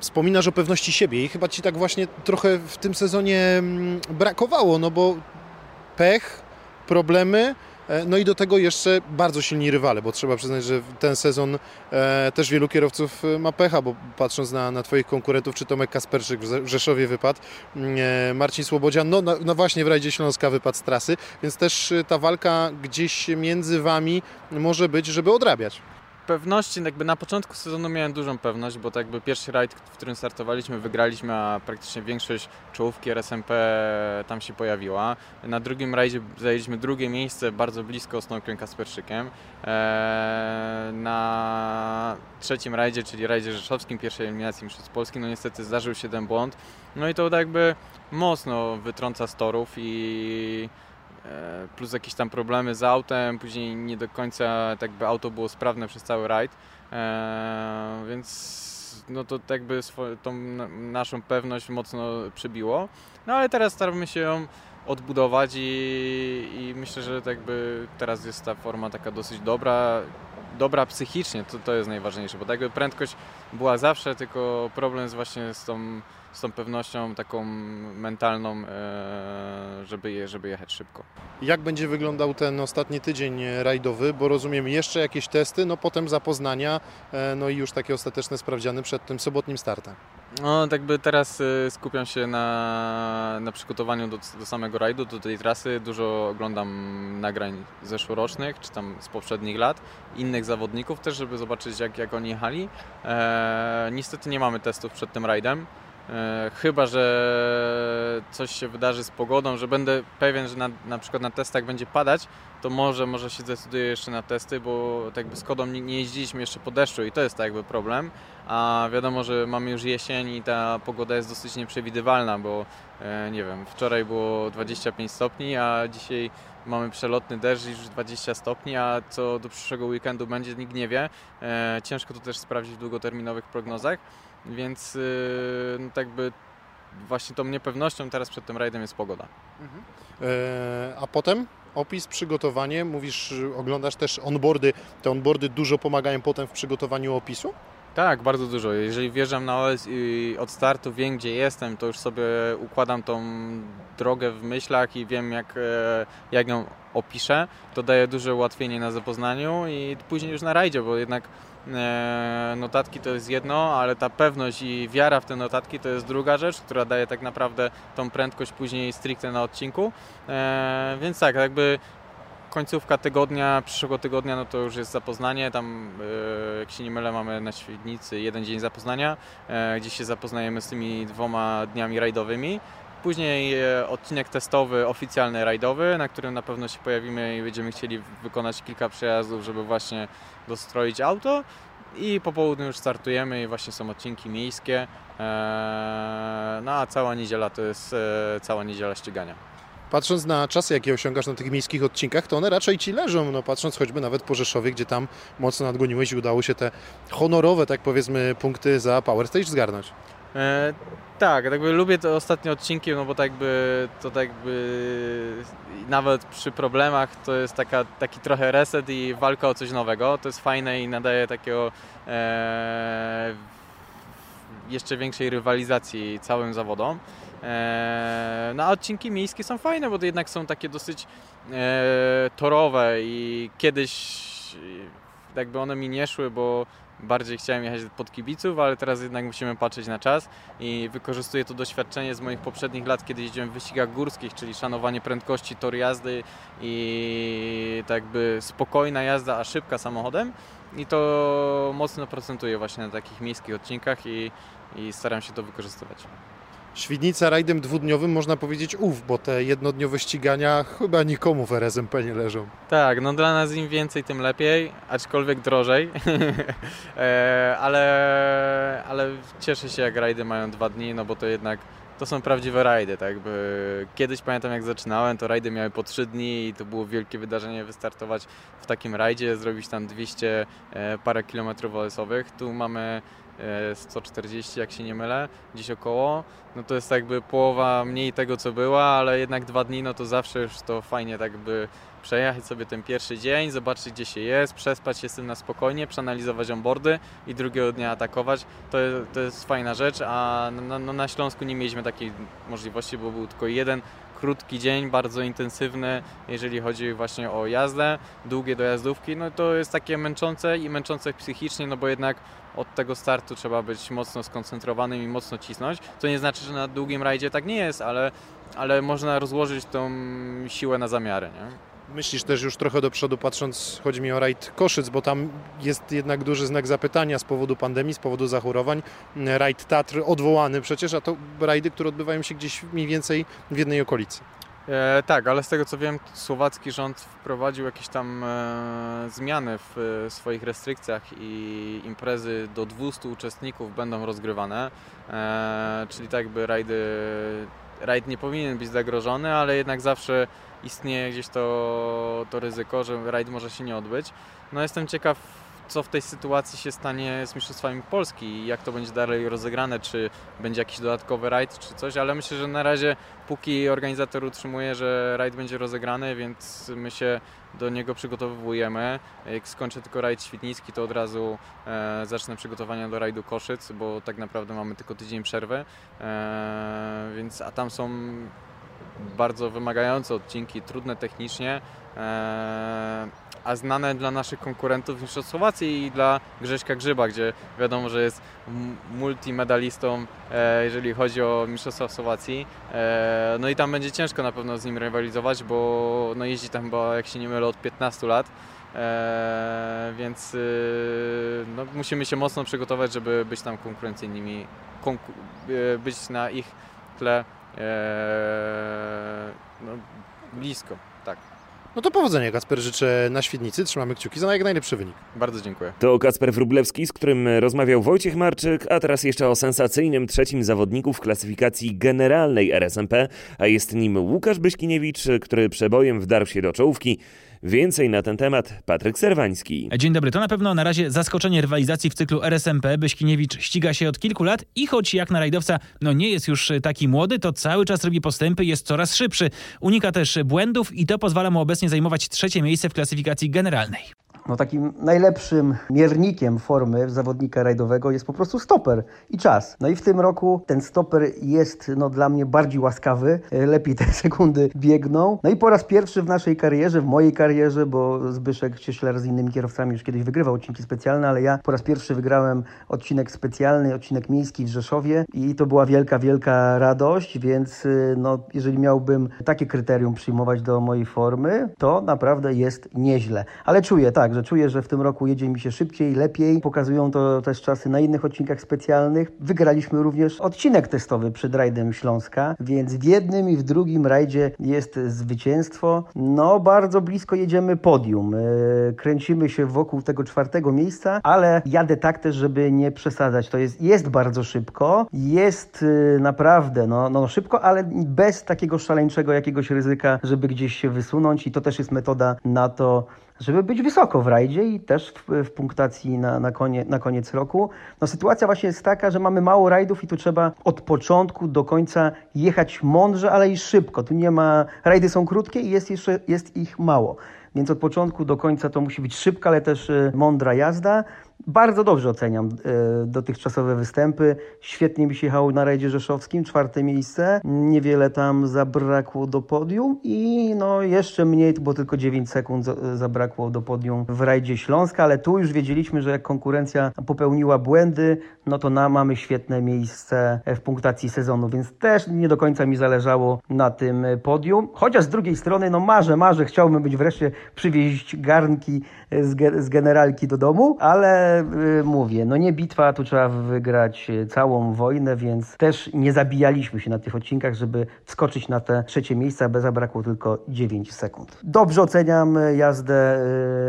Wspominasz o pewności siebie i chyba Ci tak właśnie trochę w tym sezonie mm, brakowało, no bo pech, problemy, e, no i do tego jeszcze bardzo silni rywale, bo trzeba przyznać, że ten sezon e, też wielu kierowców e, ma pecha, bo patrząc na, na Twoich konkurentów, czy Tomek Kasperczyk w Ze- w Rzeszowie wypadł, mm, Marcin Słobodzian, no, no, no właśnie w rajdzie Śląska wypadł z trasy, więc też ta walka gdzieś między Wami może być, żeby odrabiać.
Pewności, jakby na początku sezonu miałem dużą pewność, bo tak jakby pierwszy rajd, w którym startowaliśmy, wygraliśmy, a praktycznie większość czołówki RSMP tam się pojawiła. Na drugim rajdzie zajęliśmy drugie miejsce, bardzo blisko Snowkiem Kasperszykiem. Eee, Na trzecim rajdzie, czyli rajdzie rzeszowskim, pierwszej eliminacji Mistrzostw Polski, no niestety zdarzył się ten błąd. No i to tak jakby mocno wytrąca z torów i plus jakieś tam problemy z autem, później nie do końca tak jakby auto było sprawne przez cały rajd, e, więc no to tak jakby tą na- naszą pewność mocno przybiło. No ale teraz staramy się ją odbudować i, i myślę, że tak jakby teraz jest ta forma taka dosyć dobra. dobra psychicznie, to, to jest najważniejsze, bo tak prędkość była zawsze, tylko problem jest właśnie z tą, z tą pewnością taką mentalną, e, żeby, je, żeby jechać szybko.
Jak będzie wyglądał ten ostatni tydzień rajdowy, bo rozumiem jeszcze jakieś testy, no potem zapoznania, e, no i już takie ostateczne sprawdziany przed tym sobotnim startem.
No, tak by teraz skupiam się na, na przygotowaniu do, do samego rajdu, do tej trasy. Dużo oglądam nagrań zeszłorocznych, czy tam z poprzednich lat, innych zawodników też, żeby zobaczyć jak, jak oni jechali. E, niestety nie mamy testów przed tym rajdem. E, chyba, że coś się wydarzy z pogodą, że będę pewien, że na, na przykład na testach będzie padać, to może, może się zdecyduję jeszcze na testy, bo tak jakby z Kodą nie, jeździliśmy jeszcze po deszczu i to jest tak jakby problem, a wiadomo, że mamy już jesień i ta pogoda jest dosyć nieprzewidywalna, bo e, nie wiem, wczoraj było 25 stopni, a dzisiaj mamy przelotny deszcz już 20 stopni, a co do przyszłego weekendu będzie, nikt nie wie. E, ciężko to też sprawdzić w długoterminowych prognozach, więc y, no, tak by właśnie tą niepewnością teraz przed tym rajdem jest pogoda.
E, a potem opis, przygotowanie, mówisz, oglądasz też onboardy. Te onboardy dużo pomagają potem w przygotowaniu opisu?
Tak, bardzo dużo. Jeżeli wjeżdżam na OS i od startu wiem, gdzie jestem, to już sobie układam tą drogę w myślach i wiem, jak, e, jak ją opiszę. To daje duże ułatwienie na zapoznaniu i później już na rajdzie, bo jednak notatki to jest jedno, ale ta pewność i wiara w te notatki to jest druga rzecz, która daje tak naprawdę tą prędkość później stricte na odcinku. E, więc tak, jakby końcówka tygodnia, przyszłego tygodnia, no to już jest zapoznanie. Tam, e, jak się nie mylę, mamy na Świdnicy jeden dzień zapoznania, e, gdzie się zapoznajemy z tymi dwoma dniami rajdowymi. Później e, odcinek testowy, oficjalny rajdowy, na którym na pewno się pojawimy i będziemy chcieli wykonać kilka przejazdów, żeby właśnie dostroić auto. I po południu już startujemy i właśnie są odcinki miejskie. No a cała niedziela to jest cała niedziela ścigania.
Patrząc na czasy, jakie osiągasz na tych miejskich odcinkach, to one raczej ci leżą. No, patrząc choćby nawet po Rzeszowie, gdzie tam mocno nadgoniłeś i udało się te honorowe, tak powiedzmy, punkty za Power Stage zgarnąć.
E, tak, jakby lubię te ostatnie odcinki, no bo tak by, to tak by nawet przy problemach to jest taka, taki trochę reset i walka o coś nowego. To jest fajne i nadaje takiego e, jeszcze większej rywalizacji całym zawodom. E, no a odcinki miejskie są fajne, bo to jednak są takie dosyć e, torowe i kiedyś jakby one mi nie szły, bo bardziej chciałem jechać pod kibiców, ale teraz jednak musimy patrzeć na czas i wykorzystuję to doświadczenie z moich poprzednich lat, kiedy jeździłem w wyścigach górskich, czyli szanowanie prędkości, tor jazdy i tak jakby spokojna jazda, a szybka samochodem i to mocno procentuje właśnie na takich miejskich odcinkach i, i staram się to wykorzystywać.
Świdnica rajdem dwudniowym można powiedzieć ów, bo te jednodniowe ścigania chyba nikomu w RSMP nie leżą.
Tak, no dla nas im więcej, tym lepiej, aczkolwiek drożej, <laughs> e, ale, ale cieszę się jak rajdy mają dwa dni, no bo to jednak to są prawdziwe rajdy, tak kiedyś pamiętam jak zaczynałem, to rajdy miały po 3 dni i to było wielkie wydarzenie wystartować w takim rajdzie, zrobić tam 200 e, parę kilometrów olesowych. Tu mamy 140 jak się nie mylę, gdzieś około, no to jest jakby połowa mniej tego co była, ale jednak dwa dni no to zawsze już to fajnie tak by przejechać sobie ten pierwszy dzień, zobaczyć gdzie się jest, przespać się z tym na spokojnie, przeanalizować onboardy i drugiego dnia atakować. To, to jest fajna rzecz, a na, no, na Śląsku nie mieliśmy takiej możliwości, bo był tylko jeden krótki dzień, bardzo intensywny, jeżeli chodzi właśnie o jazdę, długie dojazdówki, no to jest takie męczące i męczące psychicznie, no bo jednak od tego startu trzeba być mocno skoncentrowanym i mocno cisnąć. To nie znaczy, że na długim rajdzie tak nie jest, ale, ale można rozłożyć tą siłę na zamiary. Nie?
Myślisz też już trochę do przodu, patrząc, chodzi mi o rajd Koszyc, bo tam jest jednak duży znak zapytania z powodu pandemii, z powodu zachorowań. Rajd Tatr odwołany przecież, a to rajdy, które odbywają się gdzieś mniej więcej w jednej okolicy.
E, tak, ale z tego co wiem, słowacki rząd wprowadził jakieś tam e, zmiany w e, swoich restrykcjach i imprezy do 200 uczestników będą rozgrywane, e, czyli tak by rajdy, rajd nie powinien być zagrożony, ale jednak zawsze istnieje gdzieś to, to ryzyko, że rajd może się nie odbyć. No jestem ciekaw co w tej sytuacji się stanie z Mistrzostwami Polski i jak to będzie dalej rozegrane, czy będzie jakiś dodatkowy rajd, czy coś, ale myślę, że na razie póki organizator utrzymuje, że rajd będzie rozegrany, więc my się do niego przygotowujemy. Jak skończę tylko rajd świdnicki, to od razu e, zacznę przygotowania do rajdu Koszyc, bo tak naprawdę mamy tylko tydzień przerwy, e, więc a tam są bardzo wymagające odcinki, trudne technicznie, e, a znane dla naszych konkurentów niż Słowacji i dla Grześka Grzyba, gdzie wiadomo, że jest multimedalistą, e, jeżeli chodzi o Mistrzostwa Słowacji. E, no i tam będzie ciężko na pewno z nim rywalizować, bo no jeździ tam chyba, jak się nie mylę, od 15 lat. Więc no, musimy się mocno przygotować, żeby być tam konkurencyjnymi, konku być na ich tle no, blisko, tak.
No to powodzenia Kasper życzę na Świdnicy. Trzymamy kciuki za jak najlepszy wynik.
Bardzo dziękuję.
To Kasper Wrublewski, z którym rozmawiał Wojciech Marczyk, a teraz jeszcze o sensacyjnym trzecim zawodniku w klasyfikacji generalnej RSMP, a jest nim Łukasz Byśkiniewicz, który przebojem wdarł się do czołówki. Więcej na ten temat Patryk Serwański.
Dzień dobry. To na pewno na razie zaskoczenie rywalizacji w cyklu RSMP. Byśkiniewicz ściga się od kilku lat i choć jak na rajdowca no nie jest już taki młody, to cały czas robi postępy, jest coraz szybszy. Unika też błędów i to pozwala mu obecnie zajmować trzecie miejsce w klasyfikacji generalnej.
No takim najlepszym miernikiem formy zawodnika rajdowego jest po prostu stoper i czas. No i w tym roku ten stoper jest no, dla mnie bardziej łaskawy, lepiej te <laughs> sekundy biegną. No i po raz pierwszy w naszej karierze, w mojej karierze, bo Zbyszek Cieśler z innymi kierowcami już kiedyś wygrywał odcinki specjalne, ale ja po raz pierwszy wygrałem odcinek specjalny, odcinek miejski w Rzeszowie i to była wielka, wielka radość, więc no, jeżeli miałbym takie kryterium przyjmować do mojej formy, to naprawdę jest nieźle. Ale czuję tak, że czuję, że w tym roku jedzie mi się szybciej, lepiej. Pokazują to też czasy na innych odcinkach specjalnych. Wygraliśmy również odcinek testowy przed rajdem Śląska, więc w jednym i w drugim rajdzie jest zwycięstwo. No, bardzo blisko jedziemy podium. E, kręcimy się wokół tego czwartego miejsca, ale jadę tak też, żeby nie przesadzać. To jest, jest bardzo szybko, jest e, naprawdę no, no szybko, ale bez takiego szaleńczego jakiegoś ryzyka, żeby gdzieś się wysunąć i to też jest metoda na to, żeby być wysoko w rajdzie i też w, w punktacji na, na, konie, na koniec roku. No, sytuacja właśnie jest taka, że mamy mało rajdów i tu trzeba od początku do końca jechać mądrze, ale i szybko. Tu nie ma, rajdy są krótkie i jest, jeszcze, jest ich mało. Więc od początku do końca to musi być szybka, ale też y, mądra jazda. Bardzo dobrze oceniam e, dotychczasowe występy. Świetnie mi się jechało na rajdzie rzeszowskim, czwarte miejsce. Niewiele tam zabrakło do podium i no jeszcze mniej, bo tylko 9 sekund zabrakło do podium w rajdzie Śląska, ale tu już wiedzieliśmy, że jak konkurencja popełniła błędy, no to na, mamy świetne miejsce w punktacji sezonu, więc też nie do końca mi zależało na tym podium. Chociaż z drugiej strony, no marzę, marzę, chciałbym być wreszcie przywieźć garnki z, ge z generalki do domu, ale y, mówię, no nie bitwa, tu trzeba wygrać y, całą wojnę, więc też nie zabijaliśmy się na tych odcinkach, żeby wskoczyć na te trzecie miejsca, bez zabrakło tylko 9 sekund. Dobrze oceniam y, jazdę,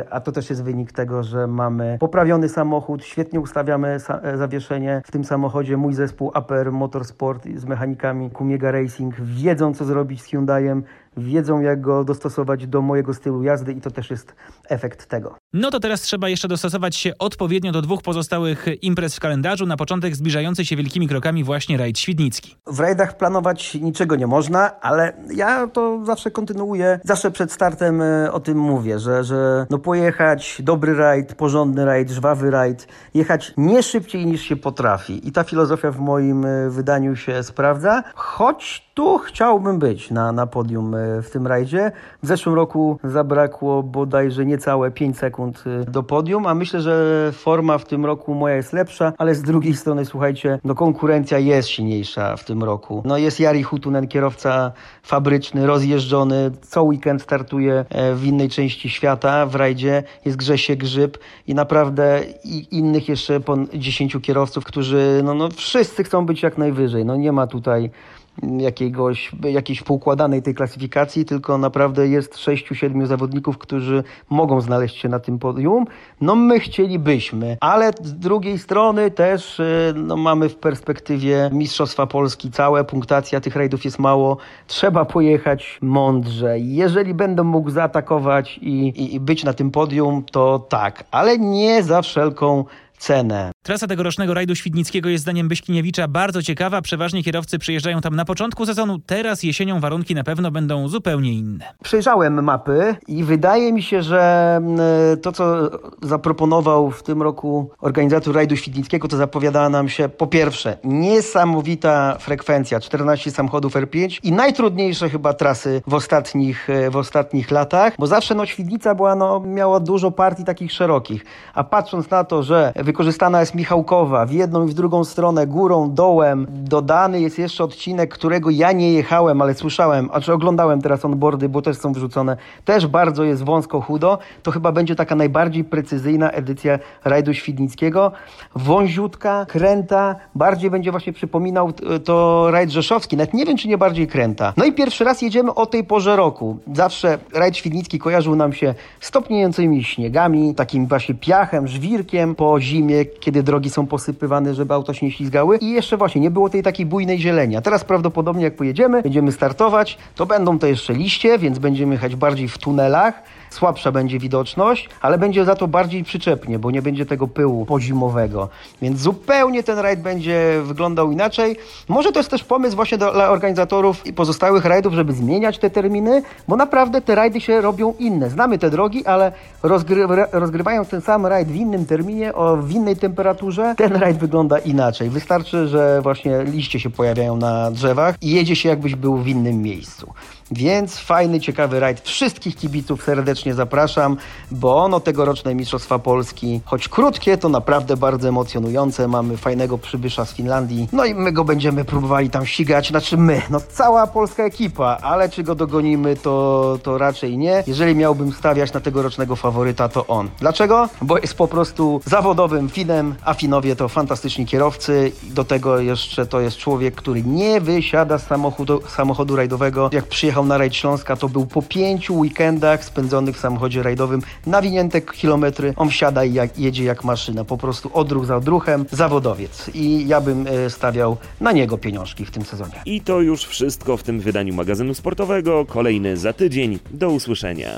a to też jest wynik tego, że mamy poprawiony samochód, świetnie ustawiamy zawieszenie w tym samochodzie. Mój zespół APR Motorsport z mechanikami Kumiega Racing wiedzą, co zrobić z Hyundaiem, wiedzą, jak go dostosować do mojego stylu jazdy i to też jest efekt tego.
No to teraz trzeba jeszcze dostosować się odpowiednio do dwóch pozostałych imprez w kalendarzu. Na początek zbliżający się wielkimi krokami właśnie rajd Świdnicki.
W rajdach planować niczego nie można, ale ja to zawsze kontynuuję. Zawsze przed startem e, o tym mówię, że, że no pojechać dobry rajd, porządny rajd, żwawy rajd, jechać nie szybciej niż się potrafi. I ta filozofia w moim e, wydaniu się sprawdza, choć tu chciałbym być na, na podium e, w tym rajdzie. W zeszłym roku zabrakło bodajże niecałe 5 sekund e, do podium, a myślę, że forma w tym roku moja jest lepsza, ale z drugiej strony, słuchajcie, no konkurencja jest silniejsza w tym roku. No jest Jari Hutunen, kierowca fabryczny, rozjeżdżony, co weekend startuje e, w innej części świata w rajdzie, jest Grzesie Grzyb i naprawdę i innych jeszcze po 10 kierowców, którzy, no, no wszyscy chcą być jak najwyżej. No nie ma tutaj jakiegoś, jakiejś poukładanej tej klasyfikacji, tylko naprawdę jest sześciu, siedmiu zawodników, którzy mogą znaleźć się na tym podium. No my chcielibyśmy, ale z drugiej strony też y, no, mamy w perspektywie Mistrzostwa Polski całe, punktacja tych rajdów jest mało. Trzeba pojechać mądrze. Jeżeli będę mógł zaatakować i, i, i być na tym podium, to tak, ale nie za wszelką cenę.
Trasa tegorocznego rajdu Świdnickiego jest zdaniem Byśkiniewicza bardzo ciekawa. Przeważnie kierowcy przyjeżdżają tam na początku sezonu. Teraz jesienią warunki na pewno będą zupełnie inne.
Przejrzałem mapy i wydaje mi się, że mm, to, co zaproponował w tym roku organizator rajdu Świdnickiego, to zapowiadała nam się po pierwsze niesamowita frekwencja, 14 samochodów R5 i najtrudniejsze chyba trasy w ostatnich, w ostatnich latach, bo zawsze no, Świdnica była, no, miała dużo partii takich szerokich, a patrząc na to, że wykorzystana jest Michałkowa w jedną i w drugą stronę, górą, dołem. Dodany jest jeszcze odcinek, którego ja nie jechałem, ale słyszałem, a czy oglądałem teraz onboardy, bo też są wrzucone. Też bardzo jest wąsko, chudo. To chyba będzie taka najbardziej precyzyjna edycja rajdu Świdnickiego. Wąziutka, kręta, bardziej będzie właśnie przypominał to rajd rzeszowski. Nawet nie wiem, czy nie bardziej kręta. No i pierwszy raz jedziemy o tej porze roku. Zawsze rajd Świdnicki kojarzył nam się stopniejącymi śniegami, takim właśnie piachem, żwirkiem po zimie, kiedy drogi są posypywane, żeby auto się nie ślizgały. I jeszcze właśnie nie było tej takiej bujnej zieleni. A teraz prawdopodobnie jak pojedziemy, będziemy startować, to będą to jeszcze liście, więc będziemy jechać bardziej w tunelach. Słabsza będzie widoczność, ale będzie za to bardziej przyczepnie, bo nie będzie tego pyłu pozimowego. Więc zupełnie ten rajd będzie wyglądał inaczej. Może to jest też pomysł właśnie dla organizatorów i pozostałych rajdów, żeby zmieniać te terminy, bo naprawdę te rajdy się robią inne. Znamy te drogi, ale rozgry rozgrywają ten sam rajd w innym terminie, o, w innej temperaturze. Ten rajd wygląda inaczej. Wystarczy, że właśnie liście się pojawiają na drzewach i jedzie się jakbyś był w innym miejscu. Więc fajny, ciekawy rajd. Wszystkich kibiców serdecznie zapraszam, bo ono tegoroczne Mistrzostwa Polski, choć krótkie, to naprawdę bardzo emocjonujące. Mamy fajnego przybysza z Finlandii. No i my go będziemy próbowali tam ścigać. Znaczy my, no cała polska ekipa, ale czy go dogonimy, to, to raczej nie. Jeżeli miałbym stawiać na tegorocznego faworyta, to on. Dlaczego? Bo jest po prostu zawodowym Finem, a Finowie to fantastyczni kierowcy. Do tego jeszcze to jest człowiek, który nie wysiada z samochodu, samochodu rajdowego. Jak przyjechał na rajd Śląska, to był po pięciu weekendach spędzonych w samochodzie rajdowym, nawinięte kilometry, on wsiada i jak, jedzie jak maszyna, po prostu odruch za odruchem, zawodowiec. I ja bym e, stawiał na niego pieniążki w tym sezonie.
I to już wszystko w tym wydaniu magazynu sportowego. Kolejny za tydzień. Do usłyszenia.